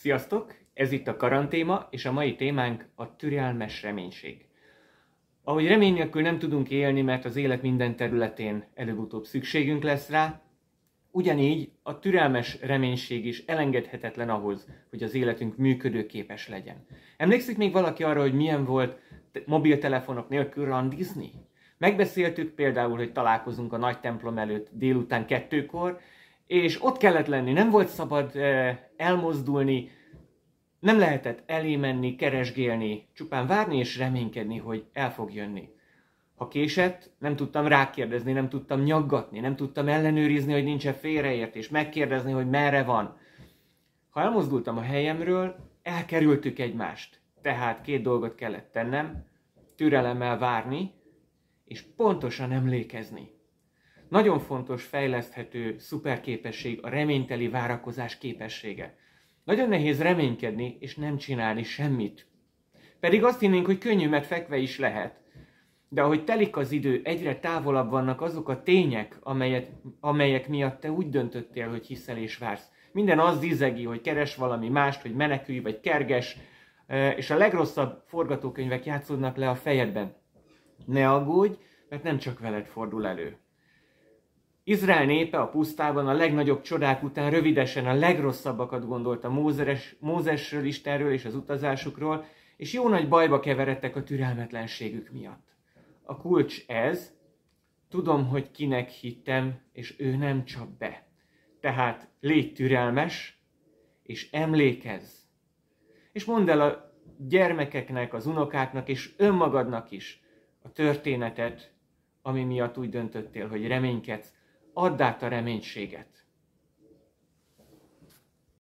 Sziasztok! Ez itt a karantéma, és a mai témánk a türelmes reménység. Ahogy remény nélkül nem tudunk élni, mert az élet minden területén előbb-utóbb szükségünk lesz rá, ugyanígy a türelmes reménység is elengedhetetlen ahhoz, hogy az életünk működőképes legyen. Emlékszik még valaki arra, hogy milyen volt mobiltelefonok nélkül randizni? Megbeszéltük például, hogy találkozunk a nagy templom előtt délután kettőkor, és ott kellett lenni, nem volt szabad eh, elmozdulni, nem lehetett elé menni, keresgélni, csupán várni és reménykedni, hogy el fog jönni. Ha késett, nem tudtam rákérdezni, nem tudtam nyaggatni, nem tudtam ellenőrizni, hogy nincs-e félreértés, megkérdezni, hogy merre van. Ha elmozdultam a helyemről, elkerültük egymást. Tehát két dolgot kellett tennem, türelemmel várni, és pontosan emlékezni. Nagyon fontos fejleszthető szuperképesség a reményteli várakozás képessége. Nagyon nehéz reménykedni és nem csinálni semmit. Pedig azt hinnénk, hogy könnyű, mert fekve is lehet. De ahogy telik az idő, egyre távolabb vannak azok a tények, amelyet, amelyek miatt te úgy döntöttél, hogy hiszel és vársz. Minden az dizegi, hogy keres valami mást, hogy menekülj vagy kerges, és a legrosszabb forgatókönyvek játszódnak le a fejedben. Ne aggódj, mert nem csak veled fordul elő. Izrael népe a pusztában a legnagyobb csodák után rövidesen a legrosszabbakat gondolta Mózes, Mózesről, Istenről és az utazásukról, és jó nagy bajba keveredtek a türelmetlenségük miatt. A kulcs ez, tudom, hogy kinek hittem, és ő nem csap be. Tehát légy türelmes, és emlékezz. És mondd el a gyermekeknek, az unokáknak, és önmagadnak is a történetet, ami miatt úgy döntöttél, hogy reménykedsz, add át a reménységet.